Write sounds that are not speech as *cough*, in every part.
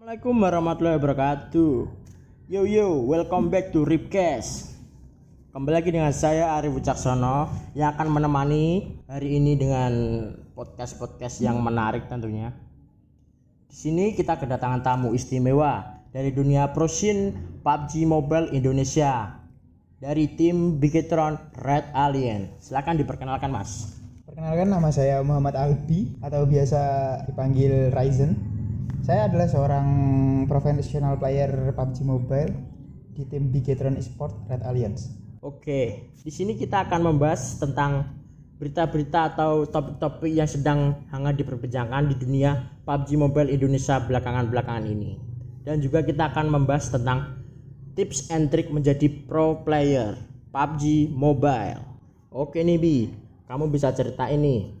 Assalamualaikum warahmatullahi wabarakatuh. Yo yo, welcome back to Ripcast. Kembali lagi dengan saya Arif Wicaksono yang akan menemani hari ini dengan podcast-podcast yang menarik tentunya. Di sini kita kedatangan tamu istimewa dari dunia prosin PUBG Mobile Indonesia dari tim Bigetron Red Alien. Silakan diperkenalkan, Mas. Perkenalkan nama saya Muhammad Albi atau biasa dipanggil Ryzen. Saya adalah seorang professional player PUBG Mobile di tim Bigetron Esport Red Alliance. Oke, di sini kita akan membahas tentang berita-berita atau topik-topik yang sedang hangat diperbincangkan di dunia PUBG Mobile Indonesia belakangan-belakangan ini. Dan juga kita akan membahas tentang tips and trick menjadi pro player PUBG Mobile. Oke nih Bi, kamu bisa cerita ini.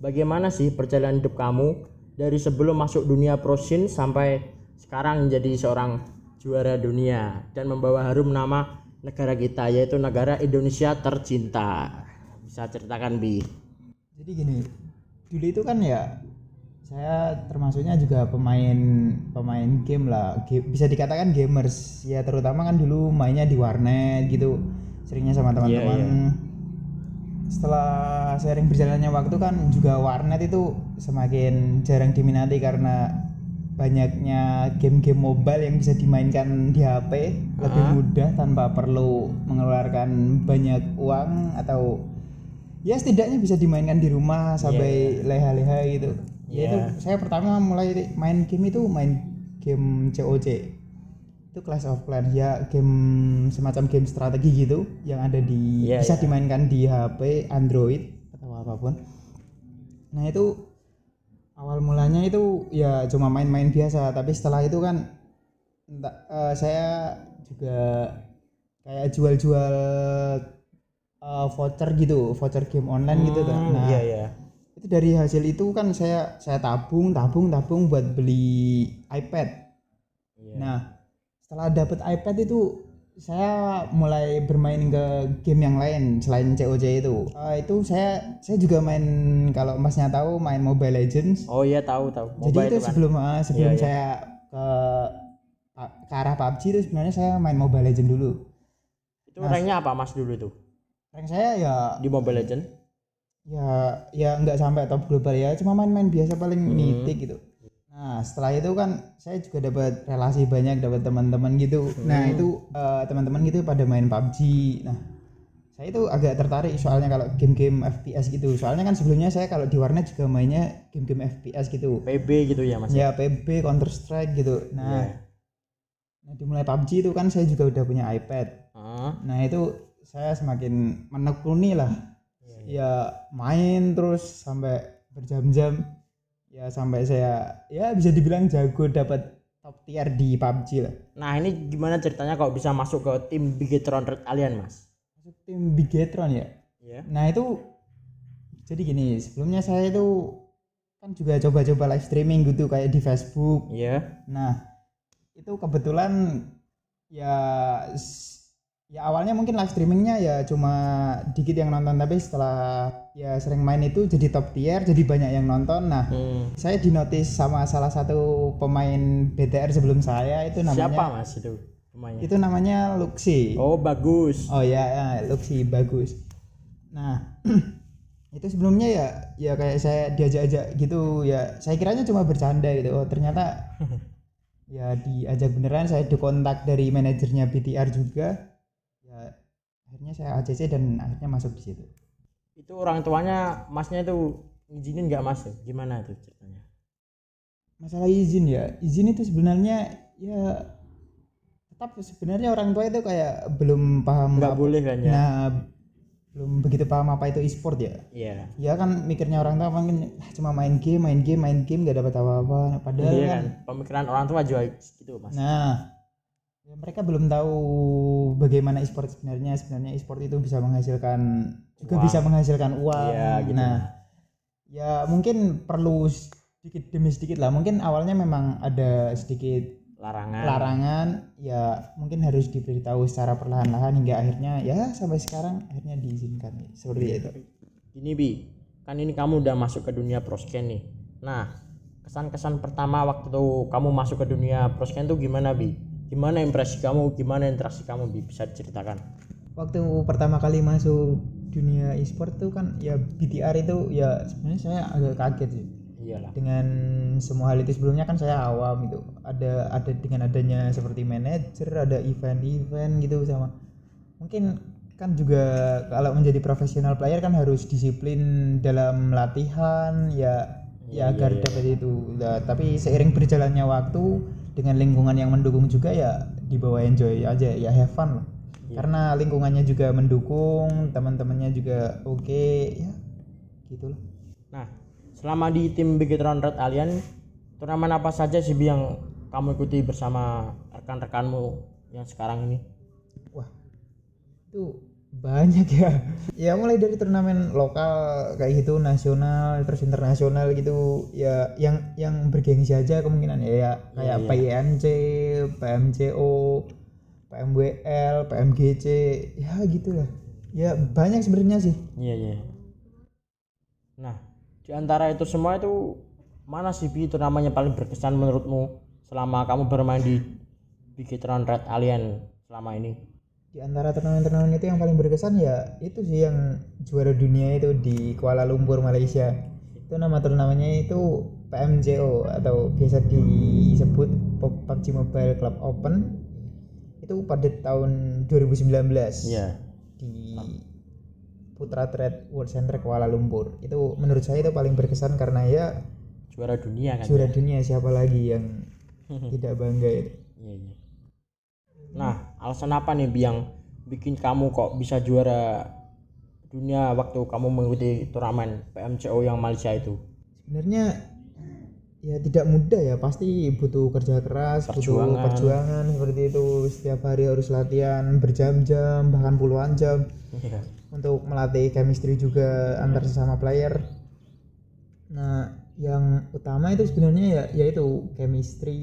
Bagaimana sih perjalanan hidup kamu dari sebelum masuk dunia pro scene sampai sekarang menjadi seorang juara dunia dan membawa harum nama negara kita yaitu negara Indonesia tercinta. Bisa ceritakan Bi. Jadi gini, dulu itu kan ya saya termasuknya juga pemain pemain game lah, Ga- bisa dikatakan gamers ya terutama kan dulu mainnya di warnet gitu, seringnya sama teman-teman. Setelah sering berjalannya waktu kan juga warnet itu semakin jarang diminati karena banyaknya game-game mobile yang bisa dimainkan di HP lebih mudah tanpa perlu mengeluarkan banyak uang atau ya setidaknya bisa dimainkan di rumah sampai leha-leha gitu. Ya itu saya pertama mulai main game itu main game COC. Itu Clash of Clans ya game semacam game strategi gitu yang ada di Iya, bisa iya. dimainkan di HP, Android atau apa pun. Nah, itu awal mulanya itu ya cuma main-main biasa, tapi setelah itu kan entah, eh, saya juga kayak jual-jual eh, voucher gitu, voucher game online gitu kan. Hmm, Nah, iya iya. itu dari hasil itu kan saya saya tabung, tabung, tabung buat beli iPad. Iya. Nah, setelah dapat iPad itu saya mulai bermain ke game yang lain selain COC itu. Eh, itu saya saya juga main kalau Masnya tahu main Mobile Legends. Oh iya tahu tahu. Jadi Mobile itu kan. sebelum ah, sebelum Iya, iya. saya ke ke arah PUBG itu sebenarnya saya main Mobile Legends dulu. Itu ranknya apa Mas dulu itu Rank saya ya di Mobile Legend? ya ya nggak sampai top global ya cuma main-main biasa paling Hmm. gitu nah setelah itu kan saya juga dapat relasi banyak dapat teman-teman gitu nah Hmm. itu eh, teman-teman gitu pada main PUBG nah saya itu agak tertarik soalnya kalau game-game FPS gitu soalnya kan sebelumnya saya kalau di warnet juga mainnya game-game FPS gitu PB gitu ya Mas. ya PB Counter Strike gitu nah Iya. nah dimulai PUBG itu kan saya juga udah punya iPad Ah, Nah itu saya semakin menekuni lah. Iya, Ya main terus sampai berjam-jam. Ya sampai saya ya bisa dibilang jago dapat top tier di PUBG lah. Nah ini gimana ceritanya kalau bisa masuk ke tim Bigetron Red Alien Mas? Masuk tim Bigetron ya. Iya. Nah itu jadi gini sebelumnya saya itu kan juga coba-coba live streaming gitu kayak di Facebook. Iya. Nah itu kebetulan ya ya awalnya mungkin live streamingnya ya cuma dikit yang nonton tapi setelah ya sering main itu jadi top tier jadi banyak yang nonton nah Hmm. saya dinotis sama salah satu pemain BTR sebelum saya itu namanya Siapa Mas itu pemainnya? itu namanya Luxi Oh bagus. oh ya, ya Luxi bagus nah *clears throat* itu sebelumnya ya ya kayak saya diajak-ajak gitu ya saya kiranya cuma bercanda gitu oh ternyata *laughs* ya diajak beneran saya dikontak dari manajernya BTR juga akhirnya saya ACC dan akhirnya masuk di situ Itu orang tuanya Masnya itu ngizinin nggak Mas? Gimana itu ceritanya? masalah izin ya izin itu sebenarnya ya tetap sebenarnya orang tua itu kayak belum paham Nggak boleh kan ya? nah belum begitu paham apa itu e-sport ya Iya. ya kan mikirnya orang tua mungkin "Ah, cuma main game main game main game gak dapat apa-apa padahal Iya kan kan. Pemikiran orang tua juga gitu Mas. nah ya mereka belum tahu bagaimana e-sport sebenarnya. Sebenarnya e-sport itu bisa menghasilkan juga bisa menghasilkan uang. Iya gitu. nah ya mungkin perlu sedikit demi sedikit lah. Mungkin awalnya memang ada sedikit Larangan. larangan. Ya mungkin harus diberitahu secara perlahan-lahan hingga akhirnya ya sampai sekarang akhirnya diizinkan. Seperti itu. Gini Bi, kan ini kamu udah masuk ke dunia prosken nih. Nah, kesan-kesan pertama waktu kamu masuk ke dunia prosken tuh gimana bi gimana impresi kamu? Gimana interaksi kamu? Bi bisa diceritakan? Waktu pertama kali masuk dunia e-sport tuh kan ya BTR itu ya sebenarnya saya agak kaget sih. Iyalah. Dengan semua hal itu sebelumnya kan saya awam itu ada ada dengan adanya seperti manajer ada event-event gitu sama. Mungkin kan juga kalau menjadi profesional player kan harus disiplin dalam latihan ya ya agar dapat itu. Nah, tapi seiring berjalannya waktu dengan lingkungan yang mendukung juga ya dibawa enjoy aja ya have fun lah. Karena lingkungannya juga mendukung teman-temannya juga oke ya gitulah. Nah selama di tim Bigetron Red Alien turnamen apa saja sih yang kamu ikuti bersama rekan-rekanmu yang sekarang ini? Wah, itu banyak ya. Ya mulai dari turnamen lokal kayak gitu, nasional, terus internasional gitu. Ya yang yang bergengsi aja kemungkinan ya, ya kayak PIMC, PMCO, PMWL, PMGC, ya gitulah. Ya banyak sebenarnya sih. iya iya nah di antara itu semua itu mana sih bi turnamennya paling berkesan menurutmu selama kamu bermain di Bigetron Red Alien selama ini Di antara turnamen-turnamen itu yang paling berkesan ya itu sih yang juara dunia itu di Kuala Lumpur Malaysia. Itu nama turnamennya itu PMJO atau biasa disebut PUBG Mobile Club Open. Itu pada tahun 2019 iya di Putra Trade World Center Kuala Lumpur. Itu menurut saya itu paling berkesan karena ya juara dunia kan juara dunia siapa lagi yang *laughs* tidak bangga itu. Iya, iya. Nah, alasan apa nih yang bikin kamu kok bisa juara dunia waktu kamu mengikuti turnamen PMCO yang Malaysia itu? sebenarnya ya tidak mudah ya pasti butuh kerja keras butuh Perjuangan. perjuangan seperti itu setiap hari harus latihan berjam-jam bahkan puluhan jam Iya. untuk melatih chemistry juga antar sesama player nah yang utama itu sebenarnya ya yaitu chemistry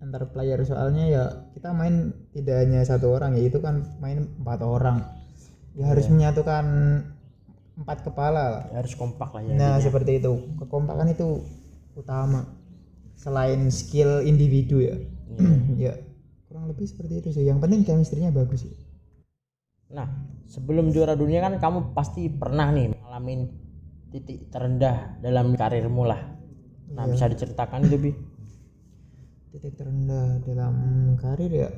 antar player soalnya ya kita main tidak hanya satu orang ya itu kan main empat orang ya harus menyatukan empat kepala lah Ya, harus kompak lah ya. Nah, seperti itu. Kekompakan itu utama. Selain skill individu ya. *clears throat* ya. Kurang lebih seperti itu sih. Yang penting chemistry-nya bagus sih. Nah, sebelum juara dunia kan kamu pasti pernah nih ngalamin titik terendah dalam karirmu lah. Nah, bisa diceritakan Bi? Titik terendah dalam karir ya.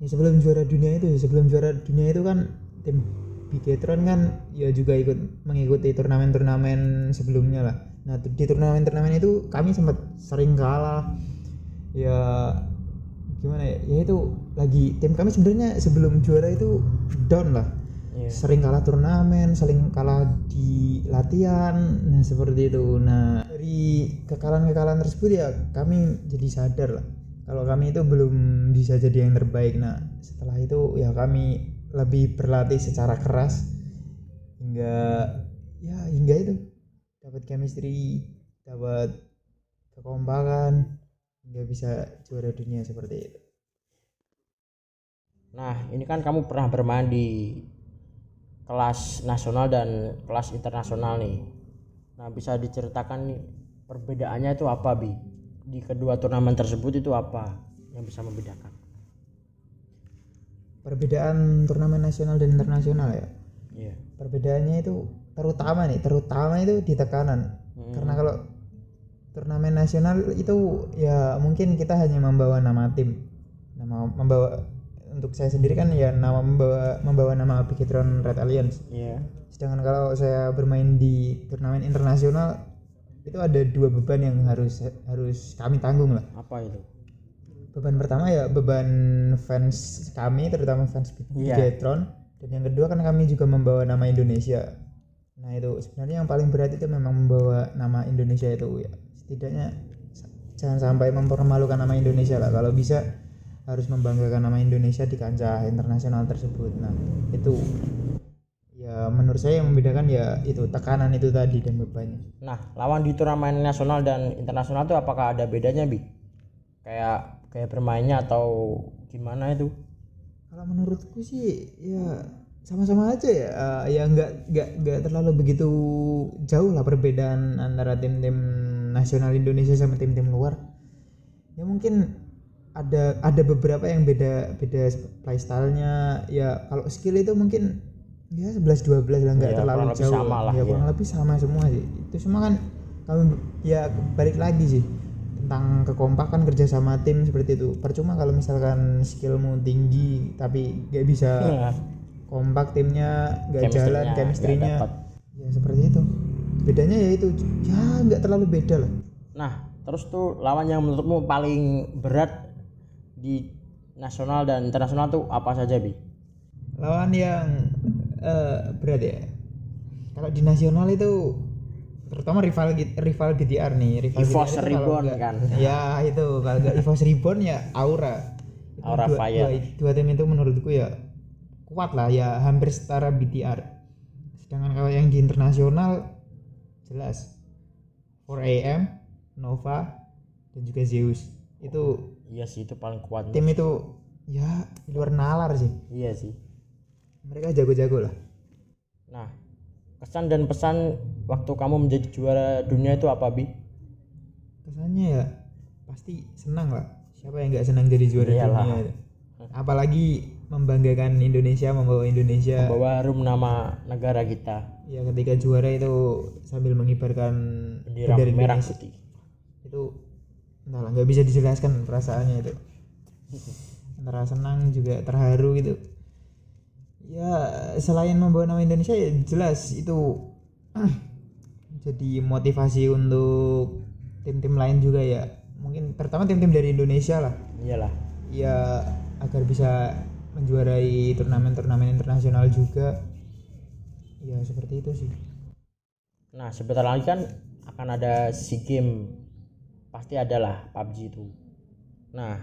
Ya sebelum juara dunia itu, sebelum juara dunia itu kan tim Bigetron kan ya juga ikut mengikuti turnamen-turnamen sebelumnya lah. Nah, di turnamen-turnamen itu kami sempat sering kalah. Ya gimana ya? Ya itu lagi tim kami sebenarnya sebelum juara itu down lah. Iya. sering kalah turnamen, sering kalah di latihan, nah seperti itu. Nah dari kekalahan-kekalahan tersebut ya kami jadi sadar lah kalau kami itu belum bisa jadi yang terbaik. Nah setelah itu ya kami lebih berlatih secara keras hingga ya hingga itu dapat chemistry, dapat kekompakan hingga bisa juara dunia seperti itu. Nah, ini kan kamu pernah bermain di kelas nasional dan kelas internasional nih. Nah, bisa diceritakan nih perbedaannya itu apa, Bi? Di kedua turnamen tersebut itu apa yang bisa membedakan? Perbedaan turnamen nasional dan internasional ya. Iya. perbedaannya itu terutama nih terutama itu di tekanan karena kalau turnamen nasional itu ya mungkin kita hanya membawa nama tim nama membawa untuk saya sendiri kan ya nama membawa membawa nama Bigetron Red Alliance Iya. sedangkan kalau saya bermain di turnamen internasional itu ada dua beban yang harus harus kami tanggung lah. Apa itu? beban pertama ya beban fans kami terutama fans Iya. Bigetron dan yang kedua kan kami juga membawa nama Indonesia. Nah itu sebenarnya yang paling berat itu memang membawa nama Indonesia itu ya. Setidaknya jangan sampai mempermalukan nama Indonesia lah. Kalau bisa harus membanggakan nama Indonesia di kancah internasional tersebut. Nah itu menurut saya yang membedakan ya itu tekanan itu tadi dan bebannya Nah, lawan di turnamen nasional dan internasional itu apakah ada bedanya, Bi? Kayak kayak bermainnya atau gimana itu? Kalau menurutku sih ya sama-sama aja ya. Eh, ya nggak nggak nggak terlalu begitu jauh lah perbedaan antara tim-tim nasional Indonesia sama tim-tim luar ya mungkin ada ada beberapa yang beda beda playstylenya ya kalau skill itu mungkin ya 11 12 lah nggak Ya, terlalu jauh. sama lah, ya ya. kurang lebih sama semua sih. Itu semua kan kalau ya balik lagi sih tentang kekompakan kerja sama tim seperti itu. Percuma kalau misalkan skillmu tinggi tapi nggak bisa kompak timnya nggak jalan chemistry-nya. ya seperti itu. Bedanya ya itu ya nggak terlalu beda lah. Nah, terus tuh lawan yang menurutmu paling berat di nasional dan internasional tuh apa saja, Bi? lawan yang eh, berat ya kalau di nasional itu terutama rival rival GTR nih rival kalau Reborn kan. ya itu kalau nggak EVOS Reborn ya Aura Itu Aura dua, Fire. dua, dua tim itu menurutku ya kuat lah ya hampir setara BTR sedangkan kalau yang di internasional jelas 4AM Nova dan juga Zeus itu Iya sih itu paling kuat. tim itu ya luar nalar sih Iya sih. Mereka jago-jago lah Nah, kesan dan pesan waktu kamu menjadi juara dunia itu apa, Bi? kesannya ya pasti senang lah siapa yang nggak senang jadi juara Iyalah. dunia apalagi membanggakan Indonesia membawa Indonesia Membawa harum nama negara kita. ya ketika juara itu sambil mengibarkan Bendera bendera merah Indonesia putih. itu entahlah nggak bisa dijelaskan perasaannya itu antara senang juga terharu gitu ya selain membawa nama Indonesia ya jelas itu jadi motivasi untuk tim-tim lain juga ya mungkin terutama tim-tim dari Indonesia lah Iyalah. ya agar bisa menjuarai turnamen-turnamen internasional juga ya seperti itu sih Nah, sebentar lagi kan akan ada SEA Game. Pasti ada lah PUBG itu. Nah,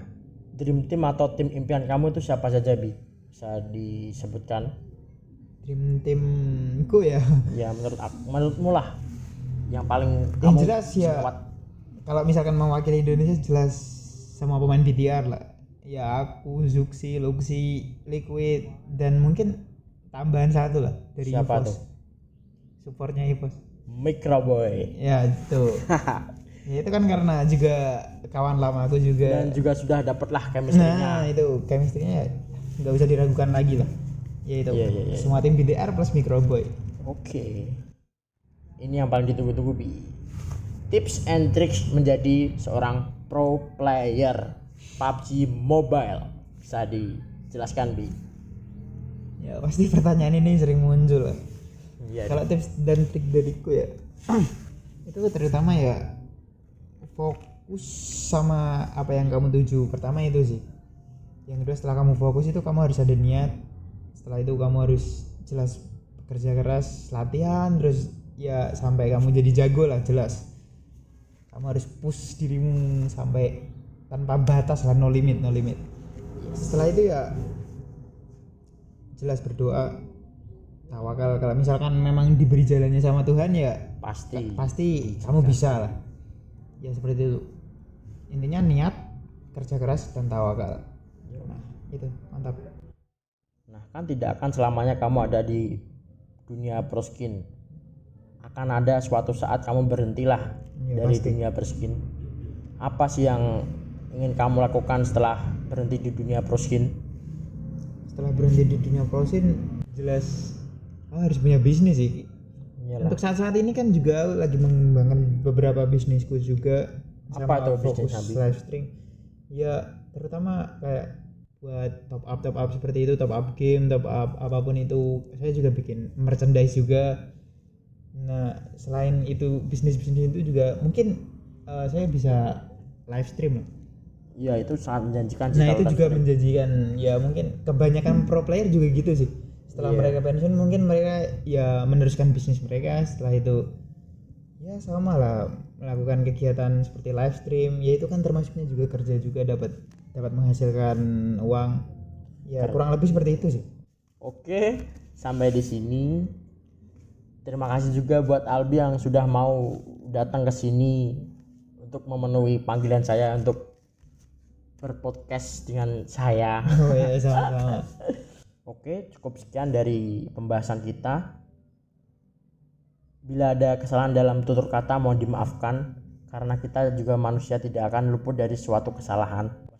dream team atau tim impian kamu itu siapa saja, Bi? Bisa disebutkan? dream timku ya Ya menurut aku, menurutmu lah yang paling yang kamu jelas ya kuat. kalau misalkan mewakili Indonesia jelas sama pemain BTR lah ya aku Zuxi Luxi Liquid dan mungkin tambahan satu lah dari Siapa EVOS tuh? supportnya EVOS Microboy. ya itu *laughs* ya itu kan karena juga kawan lama aku juga Dan juga sudah dapatlah chemistry-nya. nah itu chemistry-nya nggak usah diragukan lagi lah ya itu Iya, iya, iya. semua tim BTR plus Microboy Oke. Ini yang paling ditunggu-tunggu Bi. Tips and tricks menjadi seorang pro player PUBG Mobile. Bisa dijelaskan Bi? ya pasti pertanyaan ini sering muncul lah Iya. kalau tips dan trik dariku ya *clears throat* itu terutama ya fokus sama apa yang kamu tuju pertama itu sih yang kedua setelah kamu fokus itu kamu harus ada niat. Setelah itu kamu harus jelas kerja keras latihan terus ya sampai kamu jadi jago lah jelas. Kamu harus push dirimu sampai tanpa batas lah no limit no limit. Setelah itu ya jelas berdoa tawakal. Kalau misalkan memang diberi jalannya sama Tuhan ya Pasti. pasti kamu bisa lah. Ya seperti itu. Intinya niat kerja keras dan tawakal nah itu mantap Nah, kan tidak akan selamanya kamu ada di dunia proskin. Akan ada suatu saat kamu berhentilah Ya, dari pasti. dunia proskin. Apa sih yang ingin kamu lakukan setelah berhenti di dunia proskin? setelah berhenti di dunia prosin jelas kamu harus punya bisnis sih Iyalah. untuk saat-saat ini kan juga lagi mengembangkan beberapa bisnisku juga Apa sama tuh fokus bisnis, live stream ya terutama kayak buat top up top up seperti itu top up game top up apa pun itu saya juga bikin merchandise juga. Nah selain itu bisnis bisnis itu juga mungkin eh, saya bisa live stream lah Iya, itu sangat menjanjikan sih nah itu juga stream. menjanjikan. Ya mungkin kebanyakan pro player juga gitu sih. Setelah Iya. mereka pensiun mungkin mereka ya meneruskan bisnis mereka. Setelah itu ya sama lah melakukan kegiatan seperti live stream. Ya itu kan termasuknya juga kerja juga dapat dapat menghasilkan uang ya kurang lebih seperti itu sih Oke, sampai di sini. Terima kasih juga buat Albi yang sudah mau datang ke sini untuk memenuhi panggilan saya untuk berpodcast dengan saya. *laughs* oh ya sama-sama *laughs* Oke, cukup sekian dari pembahasan kita. Bila ada kesalahan dalam tutur kata mohon dimaafkan. karena kita juga manusia tidak akan luput dari suatu kesalahan.